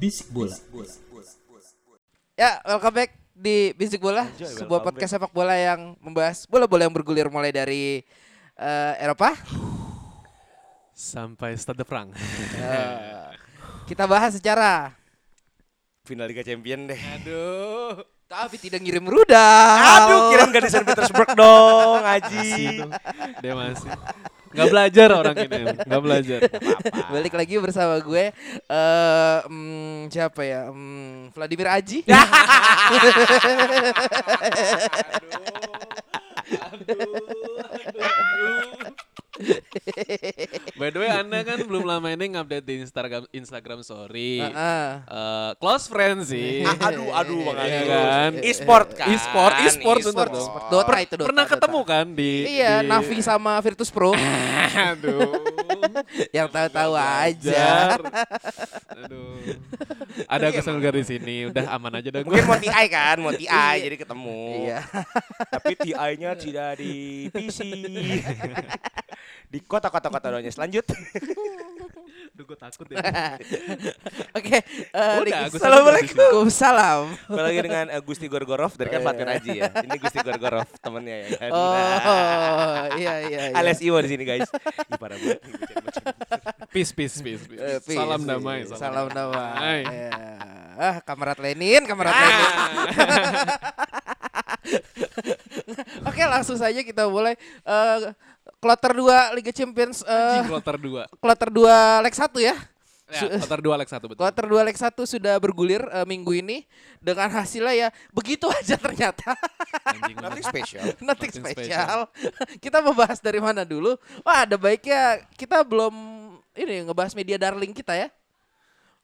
Bisik bola. Ya, welcome back di Bisik Bola, sebuah podcast sepak bola yang membahas bola-bola yang bergulir mulai dari eh, Eropa. sampai Stade de France. Eh, kita bahas secara final Liga Champion deh. Aduh. tapi tidak ngirim rudal. Aduh, kirain gak di Saint Petersburg dong, Masih Aji. Dia masih. Gak belajar orang ini. Gak belajar. Balik lagi bersama gue eh hmm, siapa ya? Hmm, Vladimir Aji. By the way, Anda kan belum lama ini ngupdate di Instagram Instagram story. Heeh. Eh, close friends sih. Ah, aduh, aduh, Bang Agus. kan? E-sport kan? E-sport, e-sport E-sport. dong. Dota itu Dota, pernah ketemu kan di Iya, di- Navi sama Virtus Pro Aduh. yang tahu-tahu aja. Aduh. Ada Anggar di sini. Udah aman aja dah Mungkin mau TI kan, mau TI jadi ketemu. Iya. Tapi TI-nya tidak di PC. di kota-kota kota doanya. Selanjut. Aduh, gue takut ya. Oke, eh, Udah, Agus Assalamualaikum. Salam. Apalagi dengan eh, Gusti Gorgorov dari kan Fatin Aji ya. Ini Gusti Gorgorov temennya ya kan. Oh, iya iya iya. Alias Iwo di sini guys. Ih, parah banget. Peace, peace, peace. peace. Eh, peace, Salam peace. damai. Salam damai. damai. Ya. Ah, kamerat Lenin, kamerat Lenin. Oke, langsung saja kita mulai eh kloter 2 Liga Champions eh Anjing kloter 2. kloter 2 leg 1 ya. Ya, kloter 2 leg 1 betul. Kloter 2 leg 1 sudah bergulir eh, minggu ini dengan hasilnya ya begitu aja ternyata. Nothing special. Nothing spesial. kita membahas dari mana dulu? Wah, ada baiknya kita belum ini ngebahas media darling kita ya.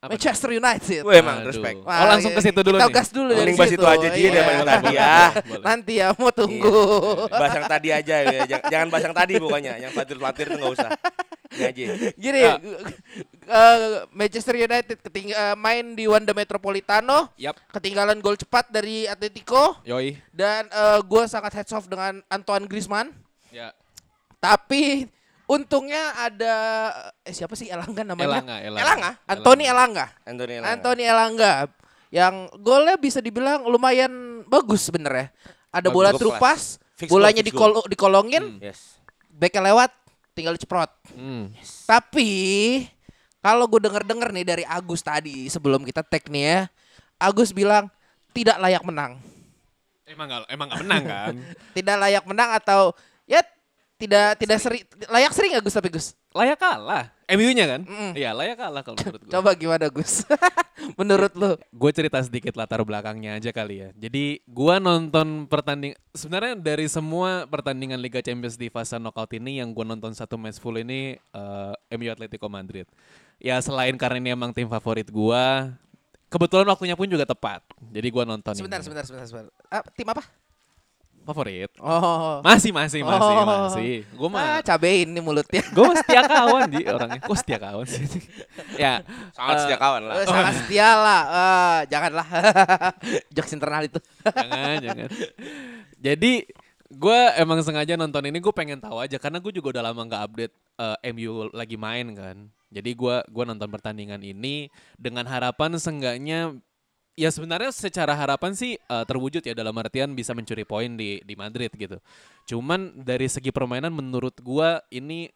Apa Manchester United. Wah, emang Aduh. respect. Wah, Oh, langsung ke situ dulu kita nih. gas dulu dari Mending bahas situ. itu aja, Ji, Iya. daripada yang tadi ya. Nanti ya mau tunggu. Bahas yang tadi aja ya. Jangan, bahas yang tadi pokoknya. Yang fatir-fatir tuh nggak usah. Ini aja. Gini, Ah. eh, Manchester United keting eh, main di Wanda Metropolitano, Yap. ketinggalan gol cepat dari Atletico Yoi. dan gue sangat heads off dengan Antoine Griezmann. Ya. Tapi untungnya ada eh, siapa sih Elangga namanya? Elanga, Elanga. Elanga? Anthony Elanga. Anthony Elanga. Anthony Elangga yang golnya bisa dibilang lumayan bagus sebenarnya. Ada Bagus, bola Fix bolanya dikol- dikolongin, Yes. backnya lewat, tinggal diceprot. Hmm. Tapi kalau gue denger-denger nih dari Agus tadi sebelum kita tag nih ya, Agus bilang tidak layak menang. Emang gak, emang gak menang kan? Tidak layak menang atau ya tidak tidak seri layak sering gak Gus tapi Gus? layak kalah. MU-nya kan? Mm. Iya, layak kalah kalau menurut gue. Coba gimana Gus? Menurut lu? Gue cerita sedikit latar belakangnya aja kali ya. Jadi gua nonton pertanding sebenarnya dari semua pertandingan Liga Champions di fase knockout ini yang gua nonton satu match full ini eh, MU Atletico Madrid. Ya selain karena ini emang tim favorit gua, kebetulan waktunya pun juga tepat. Jadi gua nonton Sebentar, ini. sebentar, sebentar, sebentar. Ah, tim apa? Favorit. Oh. Masih, masih, masih, Oh. masih. Gue Ah, mah cabein nih mulutnya. gue mah setia kawan di orangnya. Kok setia kawan sih? ya, Sangat eh, setia kawan lah. Eh, Sangat setia lah. Ah, janganlah. Jokes internal itu. jangan jangan jadi gue emang sengaja nonton ini gue pengen tahu aja karena gue juga udah lama nggak update eh, MU lagi main kan jadi gue gua nonton pertandingan ini dengan harapan seenggaknya ya sebenarnya secara harapan sih eh, terwujud ya dalam artian bisa mencuri poin di di Madrid gitu cuman dari segi permainan menurut gue ini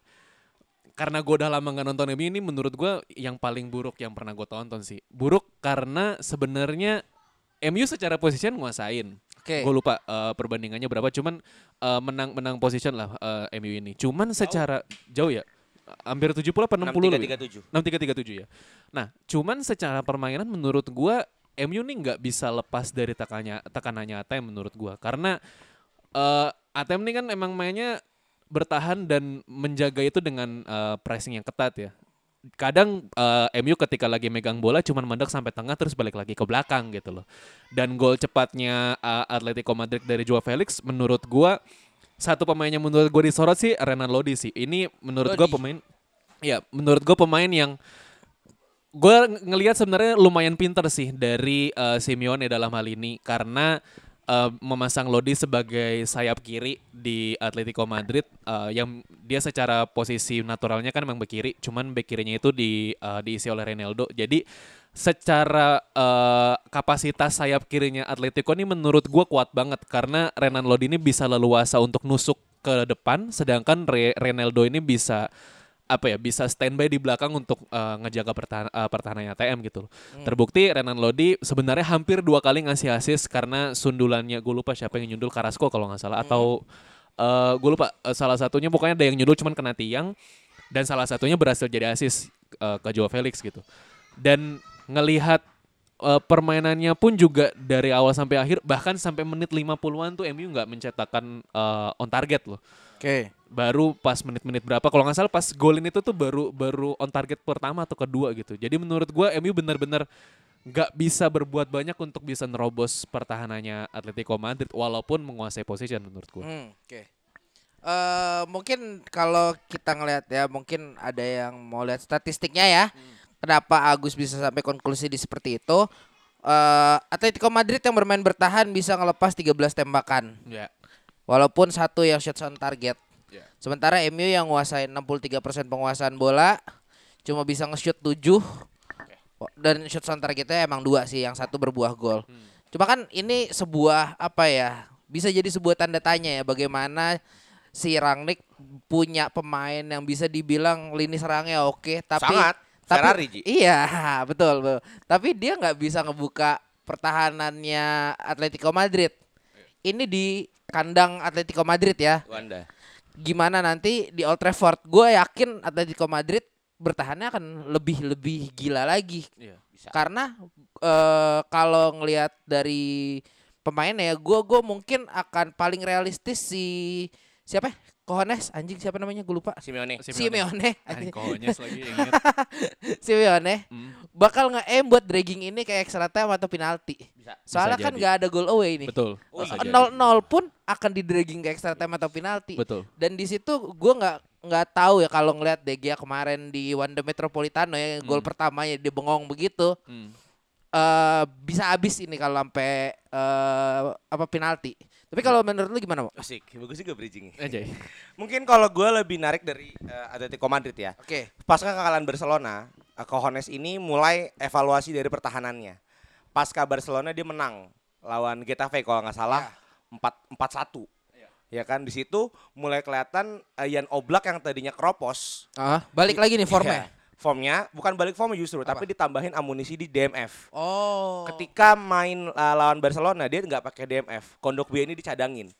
karena gue udah lama nggak nonton MU ini menurut gue yang paling buruk yang pernah gue tonton sih buruk karena sebenarnya MU secara position nguasain Oke. gue lupa eh, perbandingannya berapa cuman eh, menang menang position lah eh, MU ini cuman secara jauh ya hampir 70 apa 60 lebih? 6337. 6337 ya. Nah, cuman secara permainan menurut gua MU nih nggak bisa lepas dari tekannya tekanannya ATM menurut gua karena eh ATM nih kan emang mainnya bertahan dan menjaga itu dengan eh, pressing yang ketat ya. Kadang eh, MU ketika lagi megang bola cuman mandek sampai tengah terus balik lagi ke belakang gitu loh. Dan gol cepatnya eh, Atletico Madrid dari Joao Felix menurut gua satu pemain yang menurut gua disorot sih Renan Lodi sih. Ini menurut gua pemain ya menurut gua pemain yang gue ngelihat sebenarnya lumayan pinter sih dari eh, Simeone dalam hal ini karena eh, memasang Lodi sebagai sayap kiri di Atletico Madrid eh, yang dia secara posisi naturalnya kan memang bek kiri, cuman bek kirinya itu di eh, diisi oleh Ronaldo. Jadi secara eh, kapasitas sayap kirinya Atletico ini menurut gue kuat banget karena Renan Lodi ini bisa leluasa untuk nusuk ke depan, sedangkan Re- Ronaldo ini bisa apa ya bisa standby di belakang untuk eh, ngejaga pertahan, eh, pertahanannya TM gitu loh. Terbukti Renan Lodi sebenarnya hampir dua kali ngasih assist karena sundulannya gue lupa siapa yang nyundul Carrasco kalau nggak salah atau eh gue lupa salah satunya pokoknya ada yang nyundul cuman kena tiang dan salah satunya berhasil jadi assist eh, ke Joao Felix gitu. Dan ngelihat eh, permainannya pun juga dari awal sampai akhir bahkan sampai menit 50-an tuh MU nggak mencetakkan eh, on target loh Oke. baru pas menit-menit berapa kalau nggak salah pas golin itu tuh baru baru on target pertama atau kedua gitu jadi menurut gua MU benar-benar nggak bisa berbuat banyak untuk bisa nerobos pertahanannya Atletico Madrid walaupun menguasai position menurut gua Hmm, Oke. Eh mungkin kalau kita ngelihat ya, mungkin ada yang mau lihat statistiknya ya. Kenapa Agus bisa sampai konklusi di seperti itu? Eh Atletico Madrid yang bermain bertahan bisa ngelepas 13 tembakan. ya Walaupun satu yang shots on target. Ya. Sementara MU yang nguasain 63% penguasaan bola cuma bisa nge-shoot 7 dan shots on targetnya emang dua sih, yang satu berbuah gol. Cuma kan ini sebuah apa ya? Bisa jadi sebuah tanda tanya ya bagaimana si Rangnick punya pemain yang bisa dibilang lini serangnya oke, tapi Sangat. tapi Ferrari, Ji. iya betul, betul. Tapi dia nggak bisa ngebuka pertahanannya Atletico Madrid. Ini di kandang Atletico Madrid ya. Wanda. Gimana nanti di Old Trafford? Gue yakin Atletico Madrid bertahannya akan lebih lebih gila lagi. Iya. Karena eh, kalau ngelihat dari pemain ya, gue gue mungkin akan paling realistis si siapa? Kohones anjing siapa namanya gue lupa. Simeone. Simeone. Anjing, Kohonyes lagi inget Simeone Hmm, bakal nge-aim buat dragging ini kayak extra time atau penalti. Bisa. Soalnya Bisa kan jadi. nggak ada goal away nih. betul nol nol pun akan di dragging ke extra time atau penalti. betul Dan di situ gue nggak nggak tahu ya kalau ngelihat De Gea kemarin di Wanda Metropolitano ya gol Hmm. pertamanya dia bengong begitu Hmm. eh bisa habis ini kalau sampai eh apa penalti. Tapi kalau menurut lu gimana, Mo? Asik, bagus juga bridging. Aja. Mungkin kalau gue lebih narik dari eh, Atletico Madrid ya. Oke. Pasca kekalahan Barcelona, eh, Cojones ini mulai evaluasi dari pertahanannya. Pasca Barcelona dia menang lawan Getafe kalau nggak salah empat empat satu. Ya kan di situ mulai kelihatan Jan Oblak yang tadinya keropos. Ah, balik lagi nih formnya. Iya, formnya bukan balik form justru, tapi ditambahin amunisi di DMF. Oh. Ketika main uh, lawan Barcelona dia nggak pakai DMF. Kondok ini dicadangin.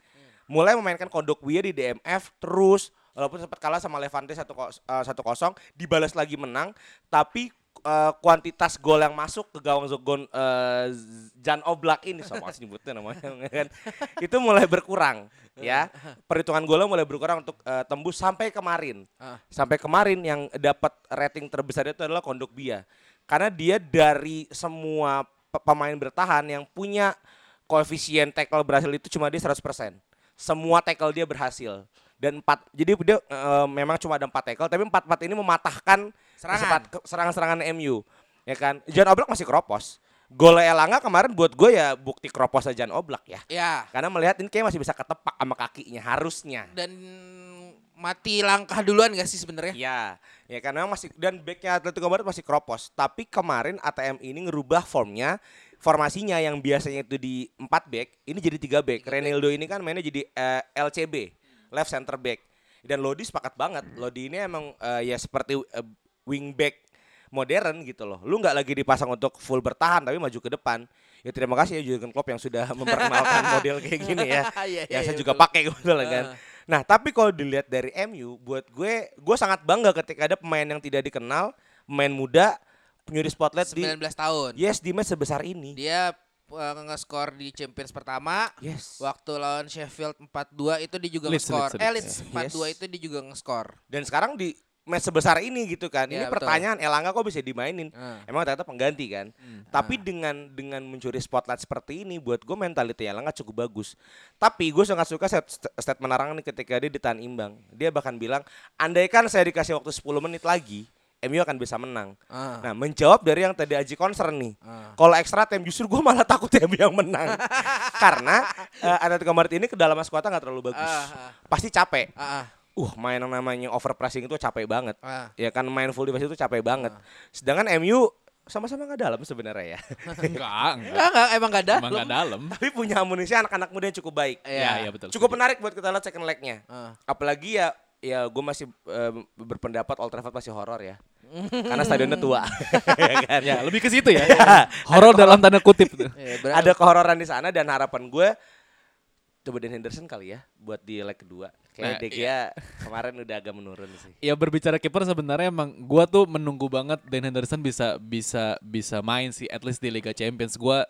Mulai memainkan Kondok di DMF terus walaupun sempat kalah sama Levante 1 kosong dibalas lagi menang tapi uh, kuantitas gol yang masuk ke gawang Zogon uh, Jan Oblak ini sama sih nyebutnya namanya kan itu mulai berkurang ya perhitungan golnya mulai berkurang untuk uh, tembus sampai kemarin Ah. sampai kemarin yang dapat rating terbesar itu adalah Kondok Bia karena dia dari semua pe- pemain bertahan yang punya koefisien tackle berhasil itu cuma dia 100%. Semua tackle dia berhasil. Dan empat jadi dia eh, memang cuma ada empat tackle tapi empat empat ini mematahkan Serangan. ke- serangan-serangan MU. Ya kan? Jan Oblak masih keropos. Gol Elanga kemarin buat gue ya bukti keroposnya Jan Oblak ya. Ya. Karena melihat ini kayak masih bisa ketepak sama kakinya harusnya. Dan mati langkah duluan gak sih sebenarnya? Iya, ya karena masih dan backnya Atletico Madrid masih keropos. Tapi kemarin ATM ini ngerubah formnya, formasinya yang biasanya itu di 4 back, ini jadi 3 back. Renaldo ini kan mainnya jadi eh, LCB, left center back. Dan Lodi sepakat banget. Lodi ini emang eh, ya seperti eh, wing back modern gitu loh. Lu nggak lagi dipasang untuk full bertahan tapi maju ke depan. Ya terima kasih ya Jurgen Klopp yang sudah memperkenalkan model kayak gini ya. Iya, yang saya iya, juga pakai gitu loh kan. Ah. Nah, tapi kalau dilihat dari MU, buat gue, gue sangat bangga ketika ada pemain yang tidak dikenal, pemain muda, penyuri spotlight di 19 tahun. yes di match sebesar ini. Dia uh, nge-score di Champions pertama. Yes. Waktu lawan Sheffield 4-2 itu dia juga nge-score. Eh Leeds. Leeds 4-2 Yes. itu dia juga nge-score. Dan sekarang di match sebesar ini gitu kan. Iya, ini betul. pertanyaan Elanga kok bisa dimainin? Ah. Emang ternyata pengganti kan. Hmm. Tapi dengan dengan mencuri spotlight seperti ini buat gue mentality Elanga cukup bagus. Tapi gue sangat suka set, statement Arang nih ketika dia ditahan imbang. Dia bahkan bilang, "Andaikan saya dikasih waktu 10 menit lagi, MU akan bisa menang." Ah. Nah, menjawab dari yang tadi Aji concern nih. Ah. Kalau extra time justru gue malah takut MU yang menang. Karena uh, Atletico Madrid ini kedalaman skuadnya nggak terlalu bagus. Ah, ah. Pasti capek. Ah, ah, Uh, main yang namanya over pressing itu capek banget. ah. Ya kan main full defense itu capek banget. Sedangkan MU sama-sama nggak dalam sebenarnya ya. Enggak, enggak. Enggak, enggak, emang gak ada. Emang enggak dalam. Tapi punya amunisi anak-anak muda yang cukup baik. Iya, iya betul. Cukup menarik buat kita lihat second leg-nya. Ah. Apalagi ya ya gue masih eh, berpendapat Old Trafford masih horor ya. Karena stadionnya tua. ya kan? Ya, lebih ke situ ya. Horor dalam tanda kutip. tuh. Iya, ber- Ada kehororan di sana dan harapan gue coba Dan Henderson kali ya buat di leg kedua. Kayak Nah, Gea kemarin udah agak menurun sih. Ya berbicara kiper sebenarnya emang gua tuh menunggu banget Dan Henderson bisa bisa bisa main sih at least di Liga Champions. Gua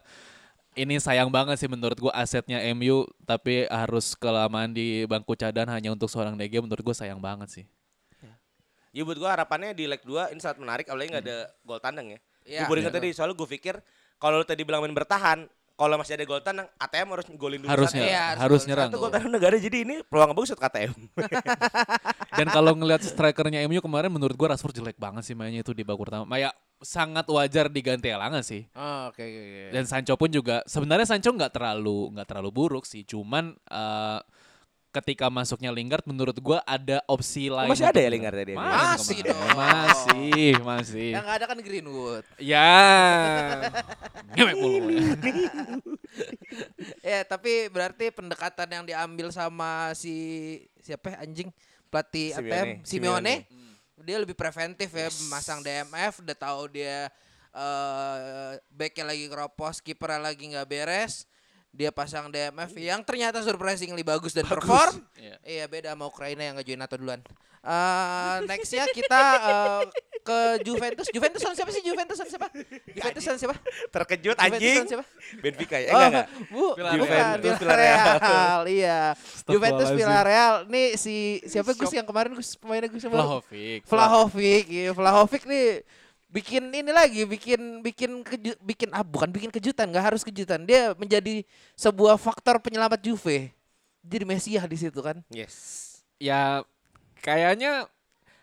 ini sayang banget sih menurut gua asetnya MU tapi harus kelamaan di bangku cadangan hanya untuk seorang DG menurut gua sayang banget sih. Ya buat gue harapannya di leg 2 ini sangat menarik apalagi nggak ada gol tandang ya. Iya, gue ingat iya. tadi soalnya gue pikir kalau lu tadi bilang main bertahan, kalau masih ada gol tandang, ATM harus golin dulu Harusnya satu. harus harus nyerang. Satu gol tandang negara jadi ini peluang bagus buat KTM. Dan kalau ngelihat strikernya MU kemarin menurut gua Rashford jelek banget sih mainnya itu di babak pertama. Ya sangat wajar diganti Elanga sih. Oh, oke oke oke. Dan Sancho pun juga sebenarnya Sancho nggak terlalu nggak terlalu buruk sih, cuman eh, ketika masuknya Lingard menurut gua ada opsi lain. masih ada ya Lingard tadi? Masih dong. Masih, masih. Yang ada kan Greenwood. Ya. Ngewek mulu. Ya, tapi berarti pendekatan yang diambil sama si siapa ya, anjing pelatih Simeone. ATM Simeone, Simeone. Dia lebih preventif ya, masang DMF, udah tahu dia eh backnya lagi keropos, kipernya lagi nggak beres, dia pasang DMF yang ternyata surprisingly bagus dan perform. Iya. Iya beda sama Ukraina yang ngejoin NATO duluan. Eh nextnya kita eh, ke Juventus. Juventus sama siapa sih? Juventus sama siapa? Juventus sama siapa? Terkejut Juventus anjing. siapa? Benfica ya? Oh, Enggak enggak. Bu, Juventus, Villarreal. Iya. Juventus. Villarreal. Nih si siapa Gus yang kemarin Gus pemainnya Gus sama Vlahovic. Vlahovic. Iya, Vlahovic nih bikin ini lagi, bikin bikin keju, bikin ah bukan bikin kejutan, nggak harus kejutan. Dia menjadi sebuah faktor penyelamat Juve. Jadi Mesiah di situ kan. Yes. Ya kayaknya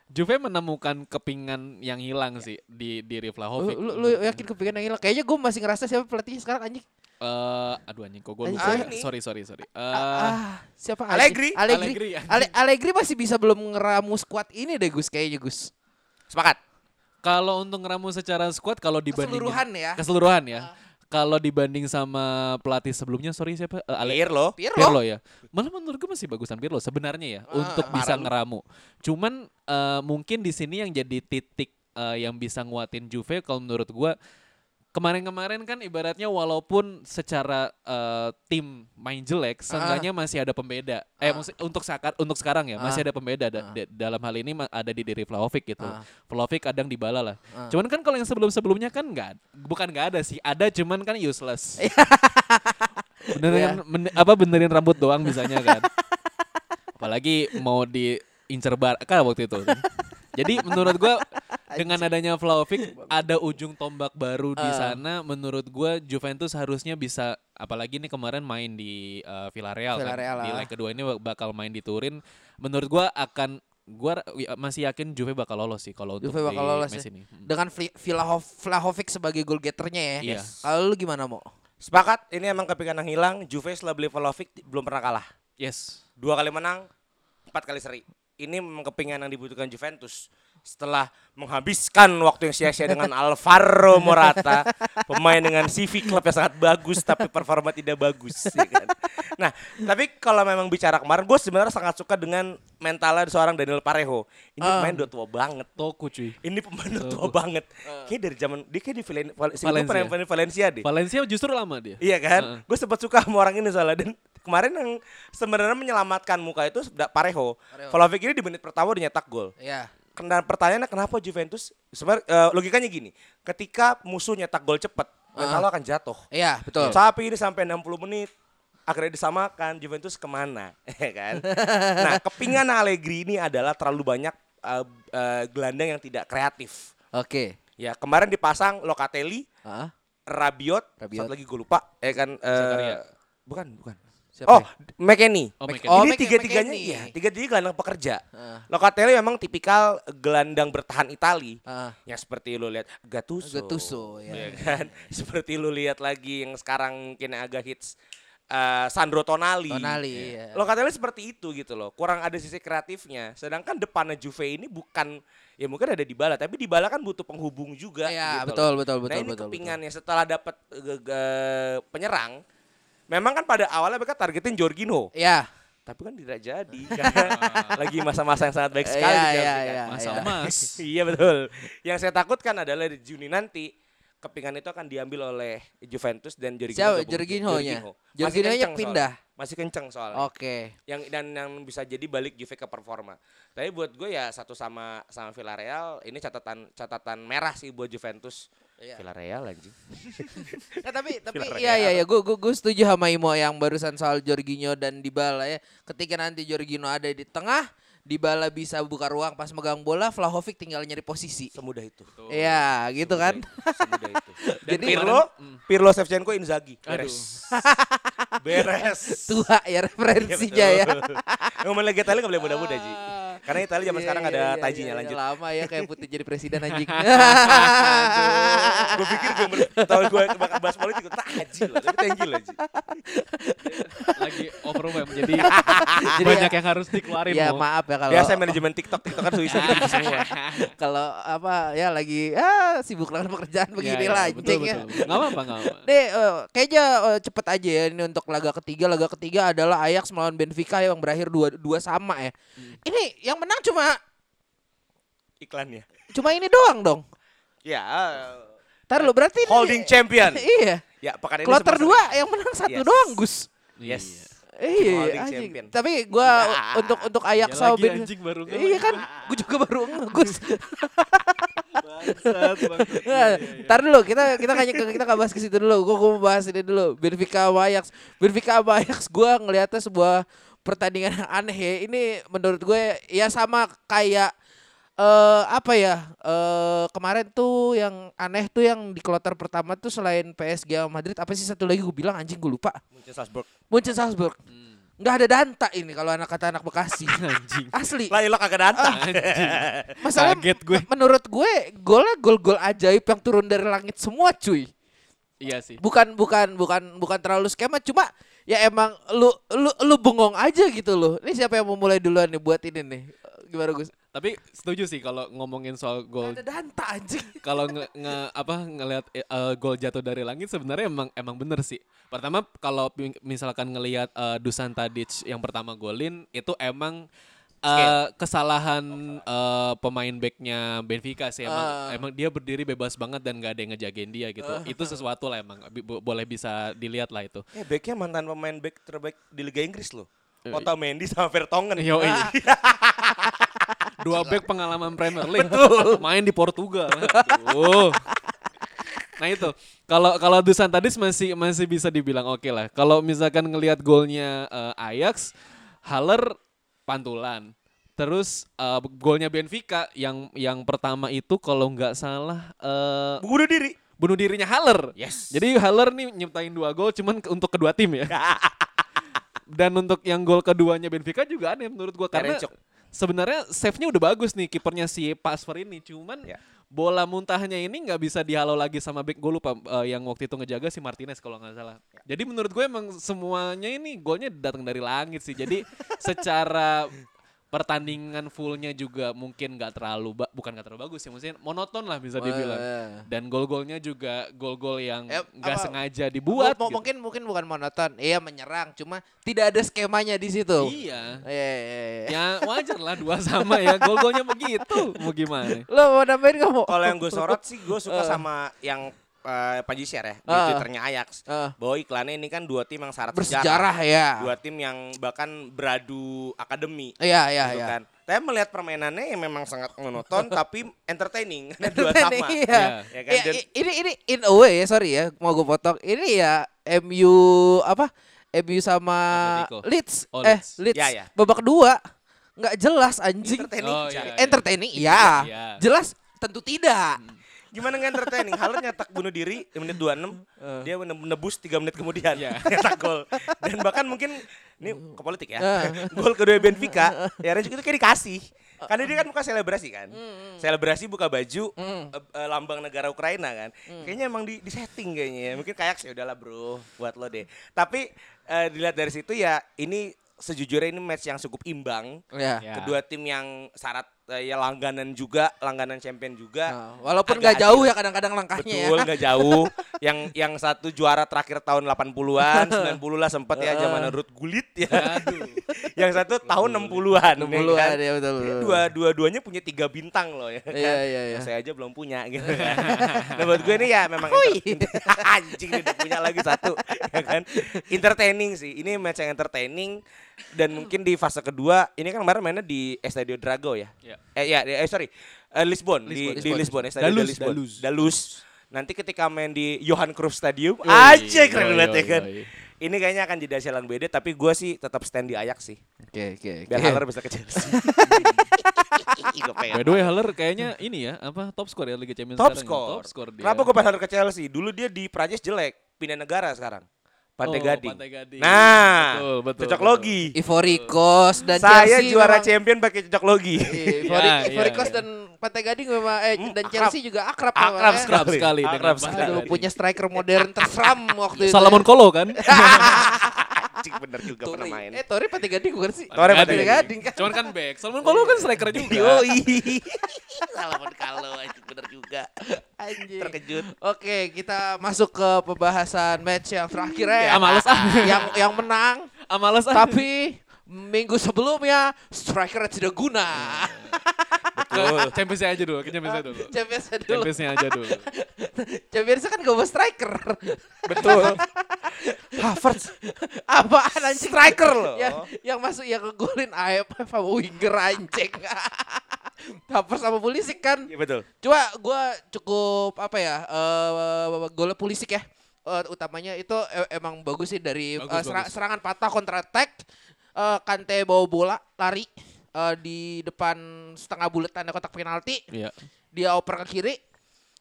Juve menemukan kepingan yang hilang sih di di Lu, Vlahovic. lu, lu yakin kepikiran yang hilang? Kayaknya gue masih ngerasa siapa pelatihnya sekarang anjing. Eh, aduh anjing kok gue lupa. ini. sorry sorry sorry. Eh, ah, siapa anjing? Allegri. Allegri. Allegri, Allegri masih bisa belum ngeramu squad ini deh Gus kayaknya Gus. Sepakat. kalau untuk ngeramu secara squad kalau dibanding Keseluruhan ya. keseluruhan ya. Kalau dibanding sama pelatih sebelumnya, sorry siapa? Eh, Ale- Pirlo. Pirlo. Pirlo ya. Malah menurut gue masih bagusan Pirlo sebenarnya ya Ah, untuk bisa parah lu. ngeramu. Cuman eh, mungkin di sini yang jadi titik eh, yang bisa nguatin Juve kalau menurut gue kemarin-kemarin kan ibaratnya walaupun secara eh, tim main jelek, seenggaknya masih ada pembeda. Eh Ah. untuk saat untuk sekarang ya masih Ah. ada pembeda da- da- dalam hal ini ada di diri Vlahovic gitu. Ah. Vlahovic kadang dibala lah. Ah. Cuman kan kalau yang sebelum-sebelumnya kan nggak bukan nggak ada sih, ada cuman kan useless. benerin men- apa benerin rambut doang misalnya kan. Apalagi mau diincer Barca waktu itu kan. Jadi menurut gua dengan adanya Vlahovic ada ujung tombak baru di Ah. sana menurut gua Juventus harusnya bisa apalagi nih kemarin main di uh, Villarreal, Villarreal, kan. Di ah. leg kedua ini bakal main di Turin. Menurut gua akan gua ya, masih yakin Juve bakal lolos sih kalau untuk Juve bakal di lolos match ya. ini. Hmm. Dengan Vlahov- Vlahovic sebagai goal getternya ya. Iya. Kalau lu gimana mau? Sepakat. Ini emang kepikiran yang hilang. Juve setelah beli Vlahovic belum pernah kalah. Yes. Dua kali menang, empat kali seri. Ini memang kepingan yang dibutuhkan Juventus. Setelah menghabiskan waktu yang sia-sia dengan Alvaro Morata, pemain dengan CV klub yang sangat bagus tapi performa tidak bagus. ya kan? Nah, tapi kalau memang bicara kemarin, gue sebenarnya sangat suka dengan mentalnya seorang Daniel Parejo. Ini Ah. pemain udah tua banget. Toku cuy. Ini pemain udah tua banget. Kayak dari zaman dia kayak di Valen- Val- Valencia. main Valencia deh. Valencia justru lama dia. Iya kan? Heeh. Gue sempat suka sama orang ini soalnya dan kemarin yang sebenarnya menyelamatkan muka itu da- Pareho. Vlahovic ini di menit pertama udah nyetak gol. Iya. Kena pertanyaannya kenapa Juventus sebenarnya eh, logikanya gini, ketika musuh nyetak gol cepat, mental lo akan jatuh. Iya, betul. Tapi ini sampai 60 menit akhirnya disamakan Juventus ke mana, ya kan? nah, kepingan Allegri ini adalah terlalu banyak eh, eh, gelandang yang tidak kreatif. Oke. Ya kemarin dipasang Locatelli, Heeh. Rabiot, Rabiot. satu lagi gue lupa, ya kan? eh, Zakaria. bukan, bukan. Siapa Oh, ya? McKennie. Oh, McKennie. Oh, ini tiga-tiganya iya, tiga-tiga gelandang pekerja. Heeh. Locatelli memang tipikal gelandang bertahan Itali. Heeh. Yang seperti lu lihat Gattuso. Gattuso, ya. Iya kan? seperti lu lihat lagi yang sekarang mungkin agak hits eh, Sandro Tonali. Tonali, iya. Locatelli seperti itu gitu loh. Kurang ada sisi kreatifnya. Sedangkan depannya Juve ini bukan ya mungkin ada Dybala, tapi Dybala kan butuh penghubung juga Iya, gitu betul, loh. betul, Nah, betul, ini betul, kepingannya setelah dapat eh, penyerang Memang kan pada awalnya mereka targetin Jorginho, Ya. tapi kan tidak jadi karena lagi masa-masa yang sangat baik sekali Iya, di Chelsea iya, kan. iya. Masa iya. emas. iya betul. Yang saya takutkan adalah di Juni nanti kepingan itu akan diambil oleh Juventus dan Jorginho. Siapa? Jorginho-nya? Jorginho-nya pindah? soalnya. Masih kenceng soalnya. Oke. Yang dan yang bisa jadi balik Juve ke performa. Tapi buat gue ya satu sama sama Villarreal ini catatan catatan merah sih buat Juventus. Iya. Villarreal anjing. Nah, tapi tapi iya iya iya gue gue setuju sama Imo yang barusan soal Jorginho dan Dybala ya. Ketika nanti Jorginho ada di tengah, Dybala bisa buka ruang pas megang bola, Vlahovic tinggal nyari posisi. Semudah itu. Iya, gitu kan. Semudah itu. Dan Jadi- Pirlo, Pirlo Shevchenko Inzaghi. Beres. Beres. Tua ya referensinya ya. Ngomong lagi Italia gak boleh muda-muda Ji. Karena Italia zaman Iya, sekarang iya, ada iya, tajinya lanjut. Lama ya kayak putih jadi presiden anjing. gue pikir gue tahu gue bakal bahas politik gue taji loh, tapi you loh. Lagi overwhelmed jadi Jadi banyak ya- yang harus dikeluarin ya Mo. maaf ya kalau Biasa manajemen TikTok, TikTok kan susah gitu semua. kalau apa ya lagi ah sibuk dengan pekerjaan begini Ya, ya, lah betul, anjing ya. betul, betul. Nggak apa-apa, nggak apa. Deh, eh, kayaknya eh, cepet aja ya ini untuk laga ketiga. Laga ketiga adalah Ajax melawan Benfica yang berakhir dua dua sama ya. Hmm. Ini yang menang cuma Iklannya. cuma ini doang dong. Ya, Ntar lu berarti ini- holding champion. iya. Ya, pekan ini Kloter sempat dua yang menang satu Yes. doang Gus. Yes. Iya, anjing. Tapi gua untuk untuk Ajax Ya Ben- anjing baru Iya kan, gua juga baru nge- Gus. Bangsat, bangsat. Iya, Nah, iya, iya. Ntar dulu kita kita kayaknya kita nggak bahas ke situ dulu. Gua, gua mau bahas ini dulu. Benfica sama Ajax. Benfica sama Ajax gua ngelihatnya sebuah pertandingan yang aneh ya. Ini menurut gue ya sama kayak eh apa ya? eh kemarin tuh yang aneh tuh yang di kloter pertama tuh selain PSG sama Madrid apa sih satu lagi gue bilang anjing gue lupa. Munchen Salzburg. Munchen Salzburg. nggak ada Danta ini kalau anak kata anak Bekasi. Anjing. Asli. Lah, lo kagak datang. Masalah Kaget gue. menurut gue golnya gol-gol ajaib yang turun dari langit semua cuy. Iya sih. bukan bukan bukan bukan terlalu skema cuma ya emang lu lu lu bengong aja gitu loh. Ini siapa yang mau mulai duluan nih buat ini nih? Gimana Gus? Tapi setuju sih kalau ngomongin soal gol ada danta anjing. Kalau nge, nge- apa ngelihat eh, eh, gol jatuh dari langit sebenarnya emang emang bener sih. Pertama kalau misalkan ngelihat eh, Dusan Tadic yang pertama golin itu emang eh, kesalahan eh, pemain backnya Benfica sih emang Ah. emang dia berdiri bebas banget dan gak ada yang ngejagain dia gitu. Itu sesuatu lah emang bo- boleh bisa dilihat lah itu. Eh, backnya mantan pemain back terbaik di Liga Inggris loh. Otamendi sama Vertonghen. Yo, Dua back pengalaman Premier League. Main di Portugal. Aduh. Nah itu kalau kalau Dusan Tadic masih masih bisa dibilang oke lah. Kalau misalkan ngelihat golnya eh, Ajax, Haller pantulan. Terus eh, golnya Benfica yang yang pertama itu kalau nggak salah eh, Bunuh diri. bunuh dirinya Haller. Yes. Jadi Haller nih nyiptain dua gol cuman untuk kedua tim ya. Dan untuk yang gol keduanya Benfica juga aneh menurut gua karena sebenarnya save-nya udah bagus nih kipernya si Pasver ini cuman Ya. Bola muntahnya ini nggak bisa dihalau lagi sama back gue lupa eh, yang waktu itu ngejaga si Martinez kalau nggak salah. Jadi menurut gue emang semuanya ini golnya datang dari langit sih. Jadi secara pertandingan fullnya juga mungkin nggak terlalu ba- bukan nggak terlalu bagus ya maksudnya monoton lah bisa dibilang. Eh. Dan gol-golnya juga gol-gol yang Eh, nggak apa- sengaja dibuat. Gitu. mungkin mungkin bukan monoton iya menyerang cuma tidak ada skemanya di situ Iya. Iya, iya, iya. Ya wajar lah dua sama ya gol-golnya begitu. Mau gimana? lo mau nambahin kamu Kalau yang gue sorot sih gue suka Eh. sama yang uh, Panji share ya di Ah. twitternya Ajax Ah. bahwa iklannya ini kan dua tim yang syarat Bersejarah ya. dua tim yang bahkan beradu akademi Iya, iya, gitu iya. kan. Saya melihat permainannya yang memang sangat monoton tapi entertaining karena dua Entertaining, sama. iya. Ya kan? Ya, Dan- ini ini in a way ya, sorry ya, mau gue potong. Ini ya MU apa? MU sama Atletico. Leeds. Oh, eh, Leeds. Leeds. Ya, ya. Babak kedua nggak jelas anjing. entertaining. Oh, Cak. iya. Entertaining, iya. Iya. Jelas tentu tidak. Gimana nggak entertaining? Haller nyetak bunuh diri di menit 26, dia mene- menebus 3 menit kemudian Iya. nyetak gol. Dan bahkan mungkin ini ke politik ya. Eh. gol kedua Benfica, ya Renjuk itu kayak dikasih. Karena dia kan buka selebrasi kan. Hmm, Selebrasi buka baju eh, eh, lambang negara Ukraina kan. Hmm. Kayaknya emang di, di setting kayaknya ya. Mungkin kayak ya udahlah bro, buat lo deh. Tapi eh, dilihat dari situ ya ini sejujurnya ini match yang cukup imbang. Ya. Ya. Kedua tim yang syarat eh, ya langganan juga, langganan champion juga. Nah, walaupun nggak jauh ya kadang-kadang langkahnya Betul, ya. nggak jauh. yang yang satu juara terakhir tahun 80-an, 90 lah sempat ya zaman Ruth Gullit ya. yang satu tahun 60-an. 60-an, kan? ya, betul, Ini betul. Dua dua-duanya punya tiga bintang loh ya kan. Iya, iya, iya. Saya aja belum punya gitu kan. nah buat gue ini ya memang anjing udah punya lagi satu ya kan. Entertaining sih. Ini match yang entertaining dan mungkin di fase kedua ini kan kemarin mainnya di Estadio Drago ya. Iya. Eh ya, eh sorry. Eh, Lisbon, di Lisbon. di Lisbon, Estadio Dalus, Lisbon. Dalus. Dalus. Nanti ketika main di Johan Cruyff Stadium, Yoi, aja keren banget ya kan. yoi. Ini kayaknya akan jadi hasil yang beda, tapi gue sih tetap stand di Ajax sih. Oke, oke. Biar oke. Haller bisa ke Chelsea. By the way Haller kayaknya ini ya apa top score ya Liga Champions Top sekarang ya? score. Top score dia. Kenapa gue pengen Haller ke Chelsea? Dulu dia di Prancis jelek, pindah negara sekarang. Pantai Oh, Gading. Pantai Gading. Nah, Betul, betul, cocok betul. logi. Ivory Coast dan Saya Chelsea juara memang- champion pakai cocok logi. Iya, Ivory, Ya, Ivory iya, Coast iya. dan Pantai Gading memang eh Hmm, dan akrab. Chelsea juga akrab Akrab memang, ya. sekali. Akrab sekali Akrab. Aduh, punya striker modern terseram waktu itu. Salomon Kolo kan? Anjing bener juga pernah Tori. main. Eh, Tori Pantai Gading bukan sih? Tori Pantai Gading. Gading kan. Cuman kan back. Salomon Kolo kan striker juga. Yoi. Salaman kalau anjing bener juga. Anjing. Terkejut. Oke, kita masuk ke pembahasan match yang terakhir ya. Ah, males ah. yang yang menang Ah, males ah. tapi minggu sebelumnya striker tidak guna. Ke Champions aja dulu, ke Champions dulu. Champions dulu. Championsnya aja dulu. Champions kan gak bawa striker. Betul. Havertz Apaan anjing? striker loh. yang yang masuk yang ngegolin AFF sama winger anjing. Havertz sama Pulisic kan. Iya betul. Coba gue cukup apa ya eh golnya Pulisic ya. Eh, utamanya itu e- emang bagus sih dari Bagus, eh, serang- bagus. serangan patah counter attack. Eh, Kante bawa bola lari eh, di depan setengah bulat tanda kotak penalti. Iya. Dia oper ke kiri.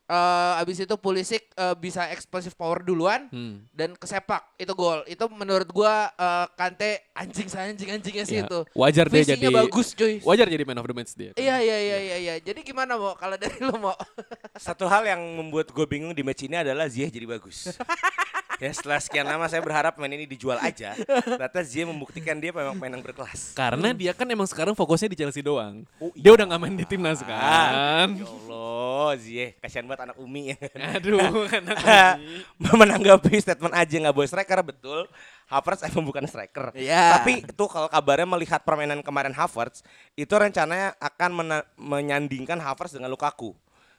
Eh, abis itu Pulisic eh, bisa explosive power duluan Hmm. dan kesepak itu gol. Itu menurut gua eh, Kante anjing anjing anjingnya sih Iya. itu. Wajar dia Visinya jadi bagus cuy. Wajar jadi man of the match dia. Iya iya iya iya iya. Jadi gimana mau kalau dari lu mau? Satu hal yang membuat gue bingung di match ini adalah Ziyech jadi bagus. ya setelah sekian lama saya berharap main ini dijual aja. Ternyata Ziyech membuktikan dia memang main yang berkelas. Karena dia kan emang sekarang fokusnya di Chelsea doang. Oh, Dia udah gak main di timnas kan. Ya Allah, Ziyech kasihan banget anak Umi ya. Aduh, anak Menanggapi statement aja nggak boleh striker betul. Havertz emang bukan striker. Iya. Tapi itu kalau kabarnya melihat permainan kemarin Havertz, itu rencananya akan mena- menyandingkan Havertz dengan Lukaku.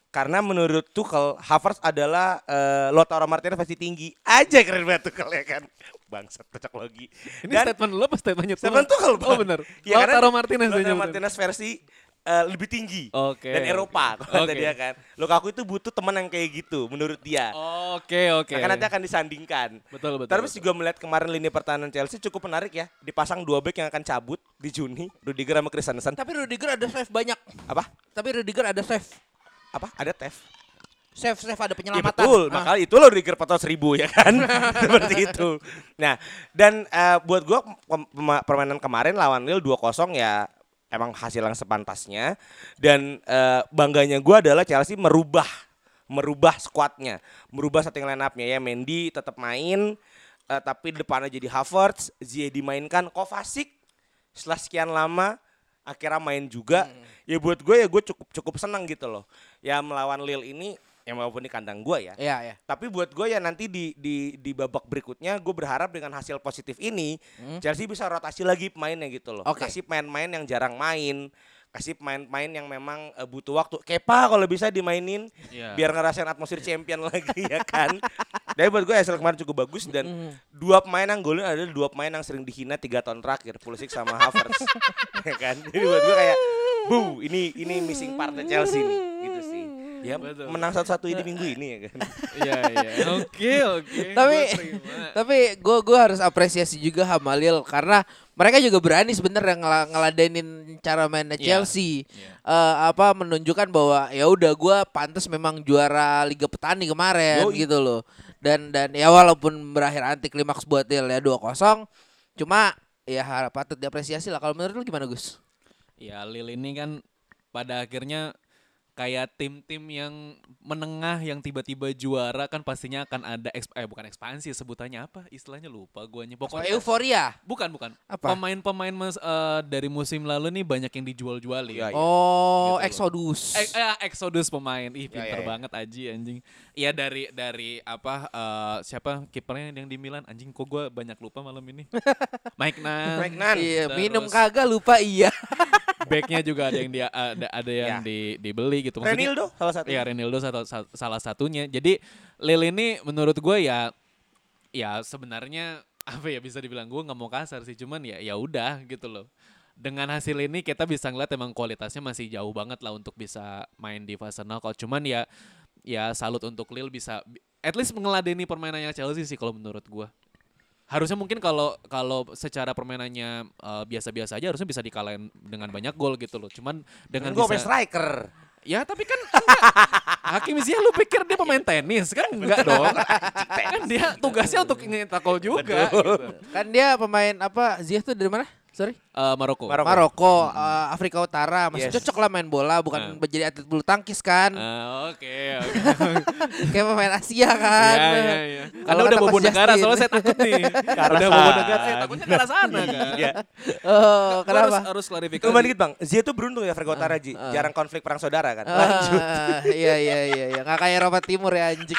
Karena menurut Tuchel, Havertz adalah eh, Lautaro Martinez versi tinggi. Aja keren banget Tuchel ya kan. Bangsat cocok logi. Ini statement lu apa statementnya tuh? Statement Tuchel, Oh Bang. bener. Ya, karena Lautaro Martinez Lautaro. Martinez versi eh, lebih tinggi. Oke. Dan Eropa kata Oke. dia kan. Lukaku itu butuh teman yang kayak gitu menurut dia. Oke, oke. Nah, kan nanti akan disandingkan. Betul, betul. Terus betul. juga melihat kemarin lini pertahanan Chelsea cukup menarik ya. Dipasang dua back yang akan cabut di Juni, Rudiger sama Christensen. Tapi Rudiger ada save banyak. Apa? Tapi Rudiger ada save. Apa? Ada Tef. Save save ada Iya penyelamatan. betul, Ah. makanya itu loh Rudiger patah seribu ya kan, seperti itu. Nah, dan eh, buat gua permainan kemarin lawan Lille 2-0 ya emang hasil yang sepantasnya. Dan eh, bangganya gua adalah Chelsea merubah, merubah skuadnya, merubah starting line up-nya ya. Mendy tetap main, eh, tapi depannya jadi Havertz, Ziyech dimainkan, Kovacic setelah sekian lama akhirnya main juga. Ya buat gue ya gue cukup cukup senang gitu loh. Ya melawan Lille ini ya walaupun di kandang gue ya. Iya, iya. Tapi buat gue ya nanti di di di babak berikutnya gue berharap dengan hasil positif ini Chelsea bisa rotasi lagi pemainnya gitu loh. Oke. Kasih pemain-pemain yang jarang main. kasih pemain-pemain yang memang eh, butuh waktu. Kepa kalau bisa dimainin Iya. biar ngerasain atmosfer champion lagi ya kan. Tapi buat gue Hasil kemarin cukup bagus dan Hmm. dua pemain yang golin adalah dua pemain yang sering dihina tiga tahun terakhir, Pulisic sama Havertz. ya kan. Jadi buat gue kayak, bu, ini ini missing partnya Chelsea nih, gitu sih. Ya Betul. menang satu-satu ini minggu ini ya kan. Iya, iya. Oke, oke. Tapi tapi gue gue harus apresiasi juga sama Lille karena mereka juga berani sebenarnya ngela- ngeladenin cara mainnya Iya. Chelsea. Iya. Eh, apa menunjukkan bahwa ya udah gue pantas memang juara Liga Petani kemarin Yoi. gitu loh. Dan dan ya walaupun berakhir anti klimaks buat Lille ya 2-0 cuma ya harap patut diapresiasi lah. Kalau menurut lu gimana Gus? Ya Lille ini kan pada akhirnya kayak tim-tim yang menengah yang tiba-tiba juara kan pastinya akan ada eksp eh bukan ekspansi sebutannya apa istilahnya lupa guanya pokoknya euforia. bukan bukan Apa? pemain-pemain mas eh, dari musim lalu nih banyak yang dijual-jualin Iya, iya. Oh, Gitu. Exodus. Eh, eh, Exodus pemain, ih Ya, pinter ya, ya. banget Aji anjing. Iya dari dari apa eh, siapa kipernya yang di Milan anjing kok gue banyak lupa malam ini. Mike Nan. Mike Nan. Iya, minum kagak lupa iya. Backnya juga ada yang dia ada ada yang Ya. di dibeli gitu. Maksudnya- Renildo salah satu. Iya Renildo satu, sa- salah satunya. Jadi Lille ini menurut gue ya ya sebenarnya apa ya bisa dibilang gue nggak mau kasar sih cuman ya ya udah gitu loh. Dengan hasil ini kita bisa ngeliat emang kualitasnya masih jauh banget lah untuk bisa main di fase knockout. Cuman ya ya salut untuk Lille bisa at least mengeladeni permainannya Chelsea sih kalau menurut gue. Harusnya mungkin kalau kalau secara permainannya eh, biasa-biasa aja harusnya bisa dikalahin dengan banyak gol gitu loh. Cuman dengan Gue bisa striker. Ya tapi kan enggak. Hakim Ziyech lu pikir dia pemain tenis kan enggak dong. kan dia tugasnya untuk nyetak gol juga. Gitu. Kan dia pemain apa? Ziyech tuh dari mana? Sorry. Eh, Maroko. Maroko. Maroko, eh, Afrika Utara masih Yes. cocok lah main bola, bukan Nah. menjadi atlet bulu tangkis kan, Ah, Oke, oke. kayak pemain Asia kan. Iya, iya, iya. Kalau Karena udah bobo negara, soalnya saya takut nih. arah udah bobo negara, saya takutnya ke arah sana kan. Iya. Oh, kenapa? Harus, harus klarifikasi. Cuma dikit bang, Zia tuh beruntung ya Afrika Utara Ji, ah. jarang konflik perang saudara kan. Lanjut. Ah, iya iya iya iya, nggak kayak Eropa Timur ya anjing.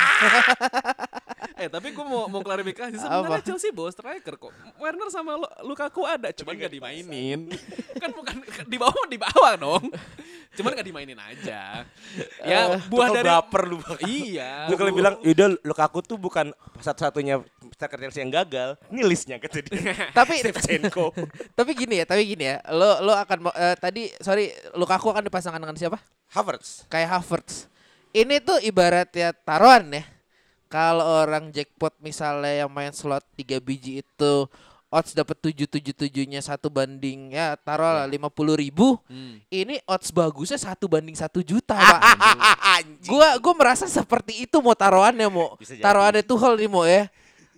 Eh tapi gue mau mau klarifikasi sebenarnya? Chelsea bawa striker kok. Werner sama Lu- Lukaku ada, cuman gak dimainin. kan bukan di bawah di bawah dong. Cuman gak dimainin aja. Ya buah Tuh dari baper lu. Iya. Gue kalau bilang, udah Lukaku tuh bukan satu-satunya striker Chelsea yang gagal. Ini listnya kata dia. tapi Shevchenko. tapi gini ya, tapi gini ya, lo lo akan eh, tadi sorry Lukaku akan dipasangkan dengan siapa? Havertz. Kayak Havertz. Ini tuh ibaratnya taruhan ya. Kalau orang jackpot misalnya yang main slot 3 biji itu odds dapat tujuh tujuh tujuhnya satu banding ya taruh lah lima puluh ribu. Hmm. Ini odds bagusnya satu banding satu juta pak. gua gua merasa seperti itu mau taruhannya mau taruhannya tuh hal nih mau ya.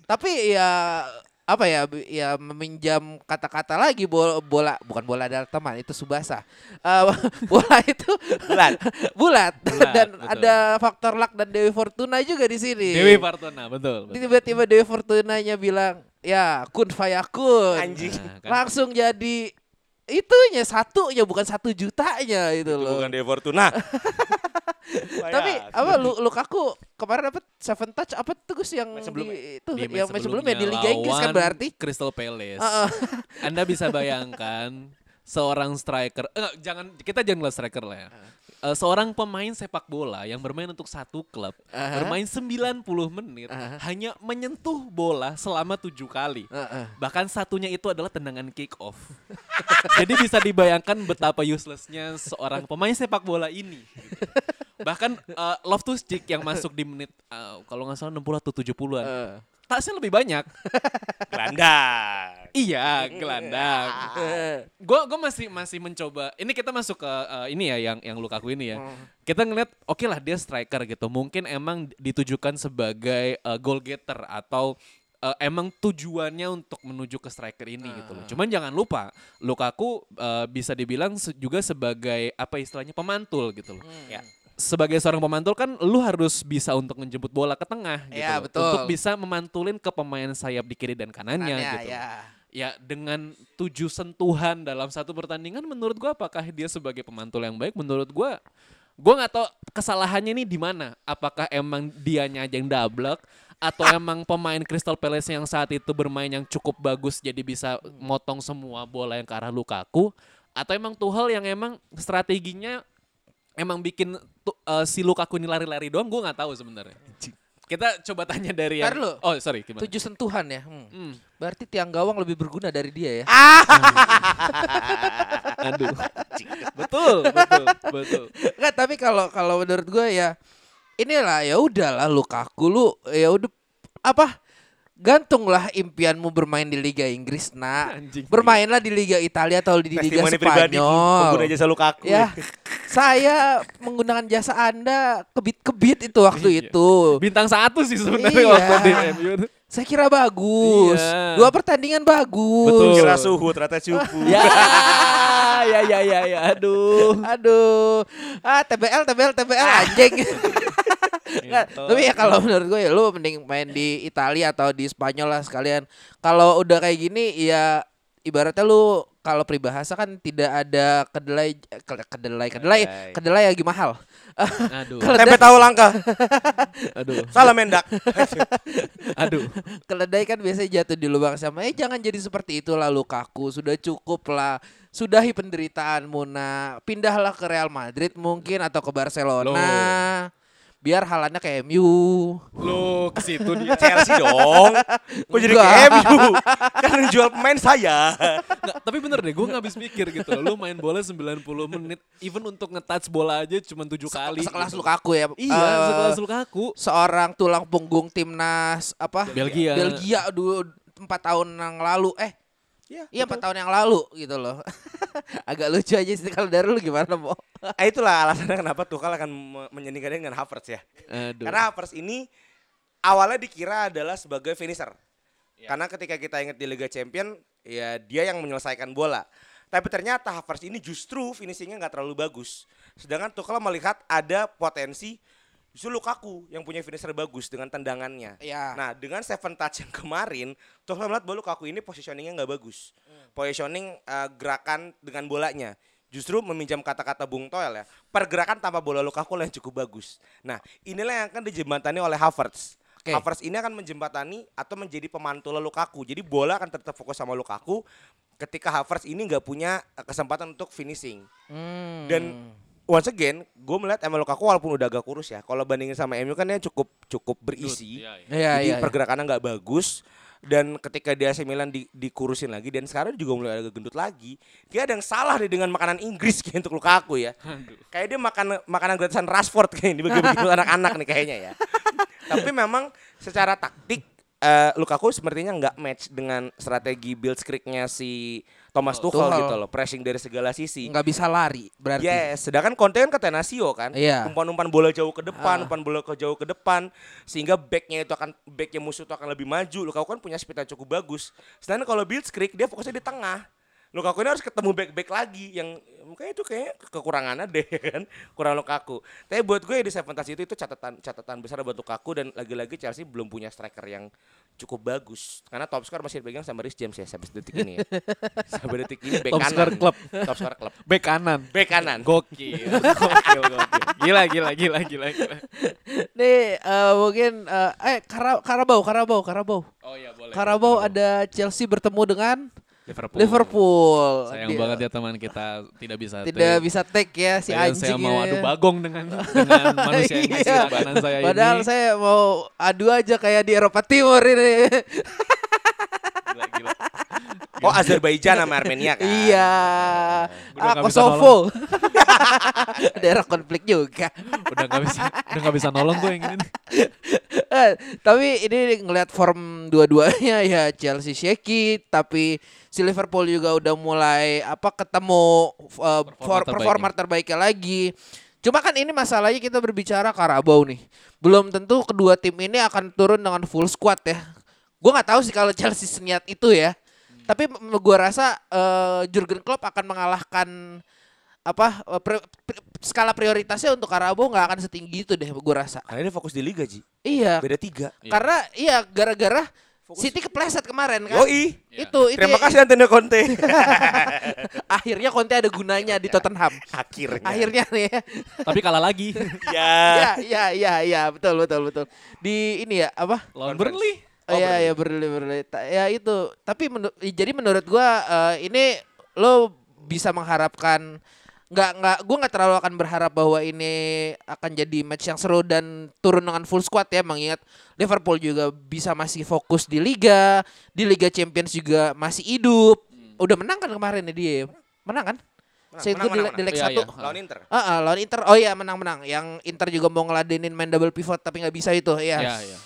Tapi ya apa ya ya meminjam kata-kata lagi bola, bola bukan bola adalah teman itu subasa Eh, bola itu Bulat. bulat Bulat, dan betul. ada faktor luck dan Dewi Fortuna juga di sini Dewi Partona, betul. betul. tiba-tiba Dewi Fortunanya bilang ya kun fayakun Anjing. Nah, kan. langsung jadi itunya satunya bukan satu jutanya itu Itu loh bukan De Fortuna. tapi apa lu Lukaku kemarin dapat seven touch apa tuh Gus yang Match di, itu Di yang match sebelumnya di Liga Inggris kan berarti Crystal Palace. Heeh. Anda bisa bayangkan seorang striker, eh, jangan kita jangan ngeliat striker lah ya. Eh, seorang pemain sepak bola yang bermain untuk satu klub, Aha. bermain 90 menit, Aha. hanya menyentuh bola selama tujuh kali. Heeh. Bahkan satunya itu adalah tendangan kick off. Jadi bisa dibayangkan betapa uselessnya seorang pemain sepak bola ini. gitu. Bahkan uh, Loftus Cheek yang masuk di menit uh, kalau nggak salah 60 atau 70-an. Eh. Tasnya lebih banyak. Gelandang. iya, gelandang. Gue gue masih masih mencoba. Ini kita masuk ke uh, ini ya yang yang Lukaku ini ya. Kita ngeliat oke lah dia striker gitu. Mungkin emang ditujukan sebagai uh, goal getter atau uh, emang tujuannya untuk menuju ke striker ini gitu loh. Cuman jangan lupa Lukaku uh, bisa dibilang se- juga sebagai apa istilahnya pemantul gitu loh. Ya. Sebagai seorang pemantul kan lu harus bisa untuk menjemput bola ke tengah gitu. Ya, betul. Untuk bisa memantulin ke pemain sayap di kiri dan kanannya Kanannya, gitu. ya. Ya dengan tujuh sentuhan dalam satu pertandingan menurut gua apakah dia sebagai pemantul yang baik menurut gua gua nggak tahu kesalahannya ini di mana apakah emang dianya aja yang double atau emang pemain Crystal Palace yang saat itu bermain yang cukup bagus jadi bisa motong semua bola yang ke arah Lukaku atau emang Tuchel yang emang strateginya emang bikin eh, si Lukaku ini lari-lari doang gue nggak tahu sebenarnya. Kita coba tanya dari yang lu. Oh, sorry gimana? Tujuh sentuhan ya. Hmm. Hmm. Berarti tiang gawang lebih berguna dari dia ya. Aduh. betul, betul, betul. Enggak, tapi kalau kalau menurut gue ya inilah ya udahlah Lukaku lu ya udah apa? Gantunglah impianmu bermain di Liga Inggris, nak. Anjing. Bermainlah di Liga Italia atau di Liga Testimoni pribadi pengguna Spanyol. jasa Lukaku. Ya, saya menggunakan jasa Anda kebit-kebit itu waktu Iya. itu. Bintang satu sih sebenarnya Iya. waktu di MU. Saya kira bagus. Iya. Dua pertandingan bagus. Betul. Kira suhu ternyata cupu. Ya, ya, ya, ya, ya, aduh. Aduh. Ah, TBL, TBL, TBL anjing. Nggak, tapi ya kalau menurut gue ya lu mending main di Italia atau di Spanyol lah sekalian. Kalau udah kayak gini ya ibaratnya lu kalau peribahasa kan tidak ada kedelai ke- kedelai kedelai Kedelai. lagi mahal. Aduh, Tempe tahu langka. aduh, Salah mendak. aduh. Keledai kan biasanya jatuh di lubang sama. Eh jangan jadi seperti itu lah Lukaku. Sudah cukup lah. Sudahi penderitaanmu nak. Pindahlah ke Real Madrid mungkin atau ke Barcelona. Biar halannya ke MU. Lu ke situ dia. Chelsea dong. Kok jadi ke. MU? Kan yang jual pemain saya. Nggak, tapi bener deh, gue nggak habis mikir gitu. Lu main bola 90 menit, even untuk nge-touch bola aja cuma tujuh kali. Sekelas gitu. Lukaku ya. Iya, Eh, sekelas Lukaku. Seorang tulang punggung timnas apa? Belgia. Belgia dulu empat tahun yang lalu. Eh Iya, Iya empat tahun yang lalu gitu loh. Agak lucu aja sih kalau dari lu gimana mau? Eh, itulah alasannya kenapa Tuchel akan me- menyandingkannya dengan Havertz ya. Aduh. Karena Havertz ini awalnya dikira adalah sebagai finisher. Karena ketika kita ingat di Liga Champion, ya dia yang menyelesaikan bola. Tapi ternyata Havertz ini justru finishingnya nggak terlalu bagus. Sedangkan Tuchel melihat ada potensi justru Lukaku yang punya finisher bagus dengan tendangannya. Iya. Nah dengan seven touch yang kemarin, Tuchel melihat bahwa Lukaku ini positioningnya nggak bagus. Positioning eh, gerakan dengan bolanya. Justru meminjam kata-kata Bung Toel ya, pergerakan tanpa bola Lukaku yang cukup bagus. Nah inilah yang akan dijembatani oleh Havertz. Oke. Havertz ini akan menjembatani atau menjadi pemantul Lukaku. Jadi bola akan tetap fokus sama Lukaku ketika Havertz ini nggak punya eh, kesempatan untuk finishing. Hmm. Dan once again, gue melihat emang Lukaku walaupun udah agak kurus ya. Kalau bandingin sama MU kan dia cukup cukup berisi. Iya, iya. Iya, Jadi iya, iya. pergerakannya nggak bagus. Dan ketika di AC Milan di, dikurusin lagi dan sekarang juga mulai agak gendut lagi. Dia ada yang salah nih dengan makanan Inggris kayak untuk Lukaku ya. Kayak dia makan makanan gratisan Rashford kayak dibagi-bagi buat anak-anak nih kayaknya ya. Tapi memang secara taktik eh, Lukaku sepertinya nggak match dengan strategi build script-nya si Thomas Tuchel, Tuchel. gitu loh, pressing dari segala sisi. nggak bisa lari berarti. Yes, sedangkan Conte kan ke Tenasio kan, Iya. umpan-umpan bola jauh ke depan, Ah. umpan bola ke jauh ke depan, sehingga backnya itu akan backnya musuh itu akan lebih maju. Lukaku kan punya speed yang cukup bagus. Sedangkan kalau Blitzkrieg dia fokusnya di tengah. Lukaku ini harus ketemu back-back lagi yang mungkin itu kayak kekurangannya deh kan, kurang Lukaku. Tapi buat gue di Seven itu itu catatan catatan besar buat Lukaku dan lagi-lagi Chelsea belum punya striker yang cukup bagus. Karena top score masih dipegang sama Rhys James ya sampai detik ini ya. sampai detik ini back Top kanan. score klub. Top score klub. Back kanan. Back kanan. Gokil. Gokil, gokil. Gila, gila, gila, gila, gila. Nih eh, mungkin eh eh Kara- Karabau, Karabau, Karabau. Oh iya, boleh. Karabau ada Chelsea bertemu dengan Liverpool. Liverpool. Sayang Di- banget ya teman kita tidak bisa Tidak take. bisa take ya si saya, anjing saya mau ini. adu bagong dengan dengan manusia yang Iya. saya Padahal ini. saya mau adu aja kayak di Eropa Timur ini. Oh Azerbaijan sama Armenia kan? iya. Ah, Kosovo. Daerah konflik juga. Udah nggak bisa, udah nggak bisa nolong gue yang ini. Eh, tapi ini ngelihat form dua-duanya ya Chelsea shaky tapi si Liverpool juga udah mulai apa ketemu uh, Performa for- terbaiknya. performa terbaiknya lagi. Cuma kan ini masalahnya kita berbicara Karabau nih. Belum tentu kedua tim ini akan turun dengan full squad ya. Gue nggak tahu sih kalau Chelsea seniat itu ya. Tapi gua rasa eh, Jurgen Klopp akan mengalahkan apa eh, pri- pri- skala prioritasnya untuk Karabau nggak akan setinggi itu deh gua rasa. Karena dia fokus di Liga Ji. Iya, Beda tiga. Iya. karena iya gara-gara City kepleset kemarin kan. Yoi. Itu itu Terima ya- kasih Antonio Conte. akhirnya Conte ada gunanya di Tottenham. Akhirnya. Akhirnya nih ya. Tapi kalah lagi. Ya. ya, ya, ya, ya, betul, betul, betul. Di ini ya apa? Lawan. Burnley. Oh, Oh, ya, Burnley. ya Burnley, Burnley. Ta- Ya itu. Tapi menu- jadi menurut gua eh, ini lo bisa mengharapkan nggak nggak gue nggak terlalu akan berharap bahwa ini akan jadi match yang seru dan turun dengan full squad ya mengingat Liverpool juga bisa masih fokus di liga di Liga Champions juga masih hidup udah menang kan kemarin ya dia menang kan Menang, Saya menang, di, menang, di leg Iya, satu iya. Lawan Inter. Ah, ah, lawan Inter oh iya menang-menang yang Inter juga mau ngeladenin main double pivot tapi nggak bisa itu ya Ya, ya.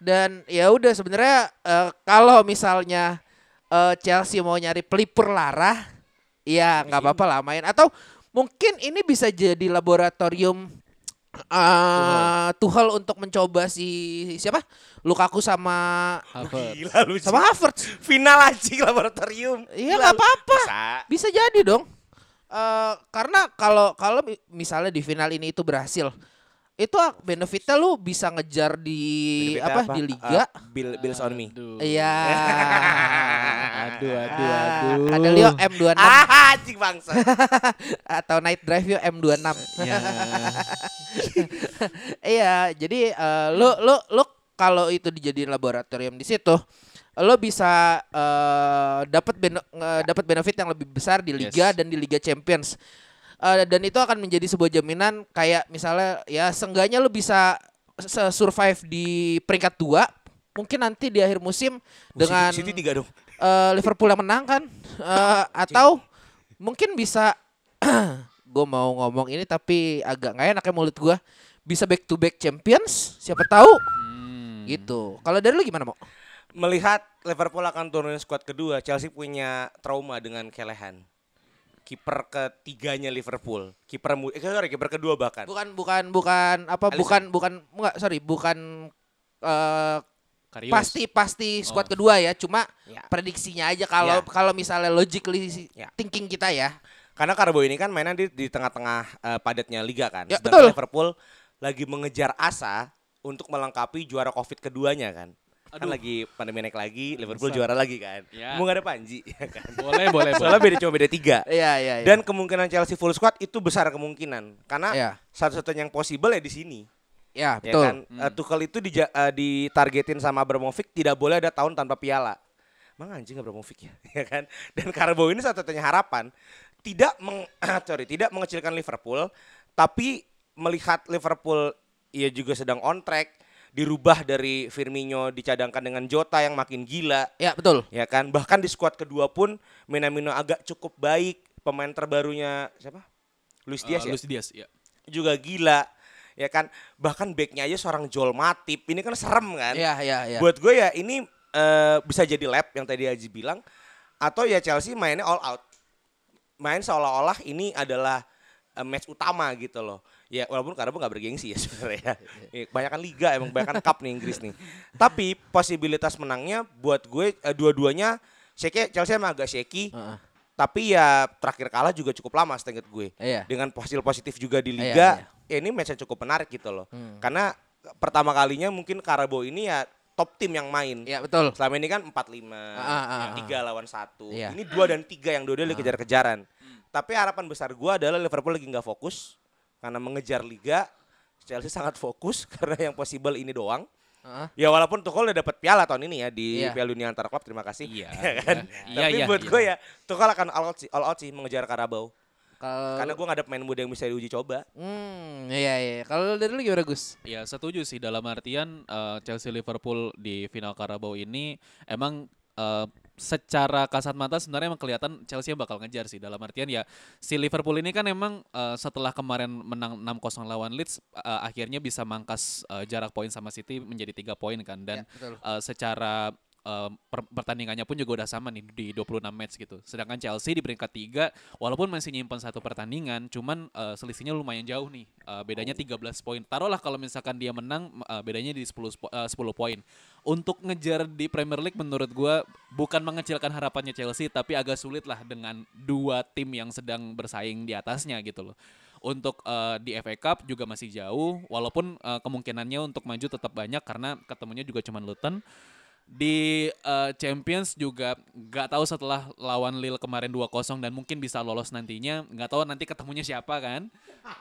Dan ya udah sebenarnya eh, kalau misalnya eh, Chelsea mau nyari pelipur lara, ya nggak apa-apa lah main. Atau mungkin ini bisa jadi laboratorium eh Tuchel untuk mencoba si siapa Lukaku sama Havertz. Gila lu. sama Havertz. Final anjing laboratorium. Iya nggak apa-apa, Bisa. bisa jadi dong. Eh karena kalau kalau mi- misalnya di final ini itu berhasil, itu benefitnya lu bisa ngejar di Benefitnya apa, di liga. Uh, Bill Bills on me. Iya. Aduh, aduh, aduh. Ada Leo M26 Ah, anjing bangsa. atau Night Drive yo M26. Ya. Iya, jadi eh, lu lu lu kalau itu dijadiin laboratorium di situ, lo bisa eh, dapat bene- nge- dapat benefit yang lebih besar di liga Yes. dan di Liga Champions. Eh, dan itu akan menjadi sebuah jaminan kayak misalnya ya seenggaknya lo bisa survive di peringkat dua mungkin nanti di akhir musim dengan City, City tiga dong. eh, Liverpool yang menang kan Eh, atau mungkin bisa gue mau ngomong ini tapi agak nggak enak ya mulut gue bisa back to back champions siapa tahu Hmm. gitu kalau dari lu gimana mau Melihat Liverpool akan turunin squad kedua, Chelsea punya trauma dengan Kelehan. Kiper ketiganya Liverpool, kiper mu- eh, sorry, kiper kedua bahkan. bukan bukan bukan apa Alisson. bukan bukan enggak sorry bukan eh, Karius. pasti pasti squad Oh. kedua ya cuma Ya. prediksinya aja kalau Ya. kalau misalnya logically Ya. thinking kita ya Karena Karbo ini kan mainnya di, di tengah-tengah eh, padatnya liga kan. Ya, Sedangkan betul. Liverpool lagi mengejar asa untuk melengkapi juara Covid keduanya kan. Kan Aduh. lagi pandemi naik lagi, Liverpool Bangsat. juara lagi kan. Ya. Mau gak ada Panji ya kan. Boleh, boleh, boleh. Soalnya beda cuma beda tiga. iya iya iya. Dan kemungkinan Chelsea full squad itu besar kemungkinan karena Iya. satu-satunya yang possible ya di sini. ya Ya betul kan? Eh, Tuchel itu dija- eh, ditargetin sama Abramovich tidak boleh ada tahun tanpa piala. Emang anjing Abramovich ya, ya kan? Dan Karbo ini satu-satunya harapan tidak meng sorry, tidak mengecilkan Liverpool, tapi melihat Liverpool ia juga sedang on track, dirubah dari Firmino dicadangkan dengan Jota yang makin gila, ya betul ya kan? Bahkan di skuad kedua pun Minamino agak cukup baik, pemain terbarunya siapa? Luis Diaz Eh, ya? Luis Diaz, ya. juga gila ya kan bahkan backnya aja seorang Joel Matip ini kan serem kan Iya iya iya. buat gue ya ini eh, bisa jadi lab yang tadi Aji bilang atau ya Chelsea mainnya all out main seolah-olah ini adalah eh, match utama gitu loh ya walaupun karena nggak bergengsi ya sebenarnya ya, kebanyakan liga emang kebanyakan cup nih Inggris nih tapi posibilitas menangnya buat gue eh, dua-duanya shaky Chelsea emang agak shaky Heeh. tapi ya terakhir kalah juga cukup lama seinget gue Iya. dengan hasil positif juga di Iya, liga iya. ya ini match yang cukup menarik gitu loh Hmm. karena pertama kalinya mungkin Karabo ini ya top tim yang main Iya betul. selama ini kan 4-5 ah, ah. tiga lawan satu Iya. ini dua dan tiga yang dua-dua kejar-kejaran tapi harapan besar gua adalah Liverpool lagi nggak fokus karena mengejar liga Chelsea sangat fokus karena yang possible ini doang Heeh. Ya walaupun Tuchel udah dapat piala tahun ini ya di Iya. Piala Dunia antar klub terima kasih. Iya, Ya kan? iya, Tapi iya, buat iya. gue ya Tuchel akan all out sih, all out sih mengejar Karabau. Kalau Karena gue nggak ada pemain muda yang bisa diuji coba. Hmm, iya iya. Kalau dari lu gimana Gus? Ya setuju sih dalam artian eh, Chelsea Liverpool di final Carabao ini emang eh, secara kasat mata sebenarnya emang kelihatan Chelsea bakal ngejar sih dalam artian ya si Liverpool ini kan emang eh, setelah kemarin menang 6-0 lawan Leeds eh, akhirnya bisa mangkas eh, jarak poin sama City menjadi tiga poin kan dan Ya, betul. eh, secara eh, per- pertandingannya pun juga udah sama nih di 26 match gitu. Sedangkan Chelsea di peringkat 3 walaupun masih nyimpen satu pertandingan cuman eh, selisihnya lumayan jauh nih. Eh, bedanya 13 poin. Taruhlah kalau misalkan dia menang eh, bedanya di 10 spo- eh, 10 poin. Untuk ngejar di Premier League menurut gua bukan mengecilkan harapannya Chelsea tapi agak sulit lah dengan dua tim yang sedang bersaing di atasnya gitu loh. Untuk eh, di FA Cup juga masih jauh walaupun eh, kemungkinannya untuk maju tetap banyak karena ketemunya juga cuman Luton di eh, Champions juga nggak tahu setelah lawan Lille kemarin 2-0 dan mungkin bisa lolos nantinya. Nggak tahu nanti ketemunya siapa kan.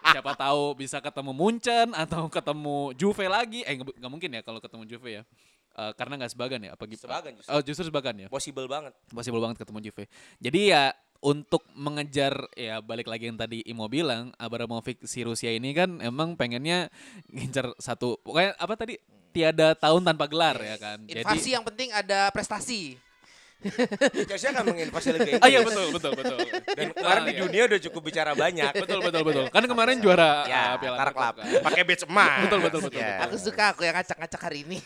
Siapa tahu bisa ketemu Munchen atau ketemu Juve lagi. Eh nggak mungkin ya kalau ketemu Juve ya. Eh, karena nggak sebagan ya apa gitu Sebagan justru. oh justru sebagan ya? Possible banget. possible banget ketemu Juve. Jadi ya untuk mengejar ya balik lagi yang tadi Imo bilang Abramovich si Rusia ini kan emang pengennya ngincer satu pokoknya apa tadi tiada tahun tanpa gelar ya kan. Invasi yang penting ada prestasi. Chelsea akan menginvasi Liga Inggris. Ah iya betul betul betul. Dan kemarin di iya. dunia udah cukup bicara banyak. betul betul betul. Kan kemarin juara Ya, uh, Piala Tar Club Club. kan. Pakai badge emas. Betul, betul, betul, Ya. Aku suka aku yang ngacak-ngacak hari ini.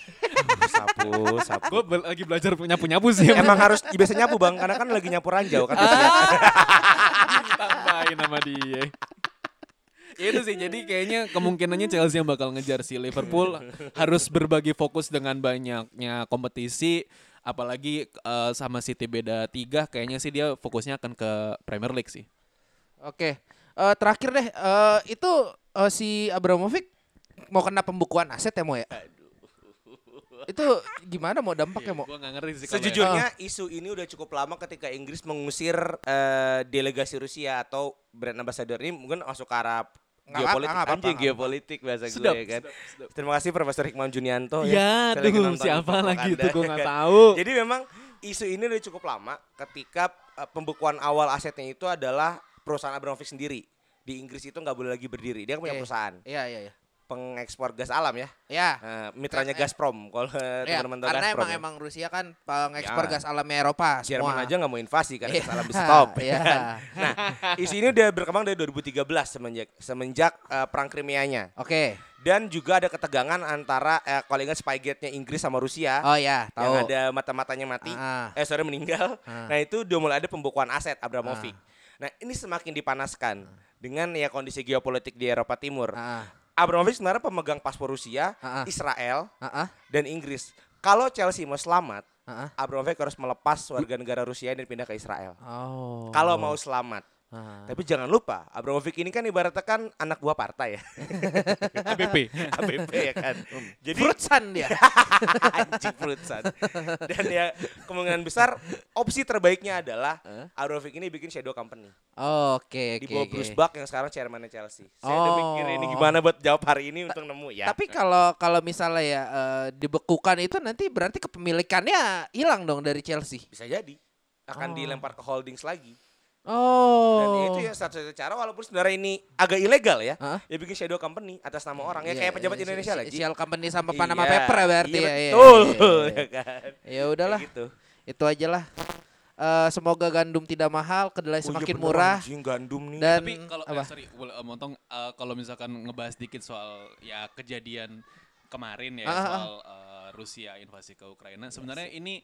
sapu, sapu. Gue be- lagi belajar nyapu-nyapu sih. Emang harus biasa nyapu bang, karena kan lagi nyapu ranjau kan. tambahin sama dia. Ya itu sih, jadi kayaknya kemungkinannya Chelsea yang bakal ngejar si Liverpool harus berbagi fokus dengan banyaknya kompetisi, apalagi eh, sama City beda tiga, kayaknya sih dia fokusnya akan ke Premier League sih. Oke. Eh, terakhir deh eh, itu eh, si Abramovich mau kena pembukuan aset ya mau ya? Itu gimana mau dampaknya mau? Gue gak ngerti sih Sejujurnya isu ini udah cukup lama ketika Inggris mengusir eh, delegasi Rusia atau brand ambassador ini mungkin masuk ke arah geopolitik nggak anjing apa-apa. geopolitik bahasa Sedap, gue ya kan. sedap, sedap. Terima kasih Profesor Hikmam Junianto Ya, aduh, nonton siapa lagi itu gue ya nggak kan. tahu. Jadi memang isu ini udah cukup lama ketika eh, pembukuan awal asetnya itu adalah perusahaan Abramovich sendiri. Di Inggris itu nggak boleh lagi berdiri. Dia punya Oke. perusahaan Iya iya iya. Pengekspor gas alam ya. Ya. Eh, mitranya Eh, eh. Gazprom. Kalau Ya, teman-teman tahu karena Gazprom. emang ya. emang Rusia kan pengekspor Ya. gas alamnya Eropa Jerman semua. aja nggak mau invasi kan Iya. gas alam di stop. Iya. Nah, isu ini udah berkembang dari 2013 semenjak semenjak eh, perang Krimianya. Oke. Dan juga ada ketegangan antara eh, kalau ingat Spygate-nya Inggris sama Rusia. Oh ya, tahu. yang ada mata-matanya mati. Ah. Eh sorry meninggal. Ah. Nah itu udah mulai ada pembukuan aset Abramovich. Nah ini semakin dipanaskan dengan ya kondisi geopolitik di Eropa Timur. Ah, Abramovich sebenarnya pemegang paspor Rusia, ah. Israel, ah, dan Inggris. Kalau Chelsea mau selamat, ah. Abramovich harus melepas warga negara Rusia dan pindah ke Israel. Oh. Kalau mau selamat. Ah. Tapi jangan lupa, Abramovich ini kan ibaratnya kan anak buah partai ya. ABP. ABP ya kan. Jadi Frutsan dia. anjing Frutsan. Dan ya kemungkinan besar opsi terbaiknya adalah? Abramovich ini bikin shadow company. Oke, Di oke. bawah oke. Bruce Buck yang sekarang chairmannya Chelsea. Saya udah Oh. mikir ini gimana buat jawab hari ini untuk nemu ya. Tapi kalau kalau misalnya ya eh, dibekukan itu nanti berarti kepemilikannya hilang dong dari Chelsea. bisa jadi akan Oh. dilempar ke holdings lagi. Oh. Dan itu ya satu-satunya cara walaupun sebenarnya ini agak ilegal ya. Hah? Ya bikin shadow company atas nama orang ya Iya, kayak pejabat iya, Indonesia si- lagi. Sial company sama Panama Iya, Paper ya berarti iya, ya. iya, Betul iya, iya. ya kan. Ya udahlah, gitu. itu aja lah. Eh, semoga gandum tidak mahal, kedelai Oh iya semakin bener, murah anjing, gandum nih. dan Tapi kalau eh, sorry, boleh eh, motong eh, kalau misalkan ngebahas dikit soal ya kejadian kemarin ya Ah, ah, ah. soal eh, Rusia invasi ke Ukraina, sebenarnya ini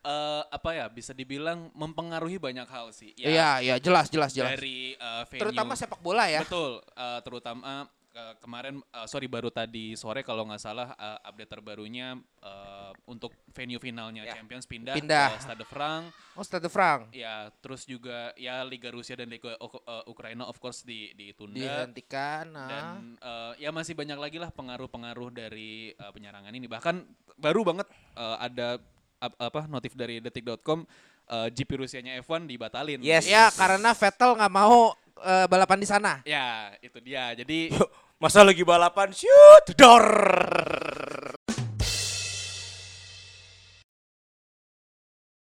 eh, apa ya bisa dibilang mempengaruhi banyak hal sih. Ya, Iya, iya, jelas, jelas, jelas. Dari eh, venue. Terutama sepak bola ya. Betul, eh, terutama eh, kemarin eh, sorry baru tadi sore kalau nggak salah eh, update terbarunya eh, untuk venue finalnya Ya. Champions pindah, Pindah. ke Stade Frank. Oh, Stade Frank Ya, terus juga ya Liga Rusia dan Liga eh, Ukraina of course di ditunda dihentikan. Nah. dan eh, ya masih banyak lagi lah pengaruh-pengaruh dari eh, penyerangan ini. Bahkan baru banget eh, ada apa notif dari detik.com eh, GP Rusianya F1 dibatalin. Yes. Ya, karena Vettel nggak mau eh, balapan di sana. Ya, itu dia. Jadi Masa lagi balapan shoot dor.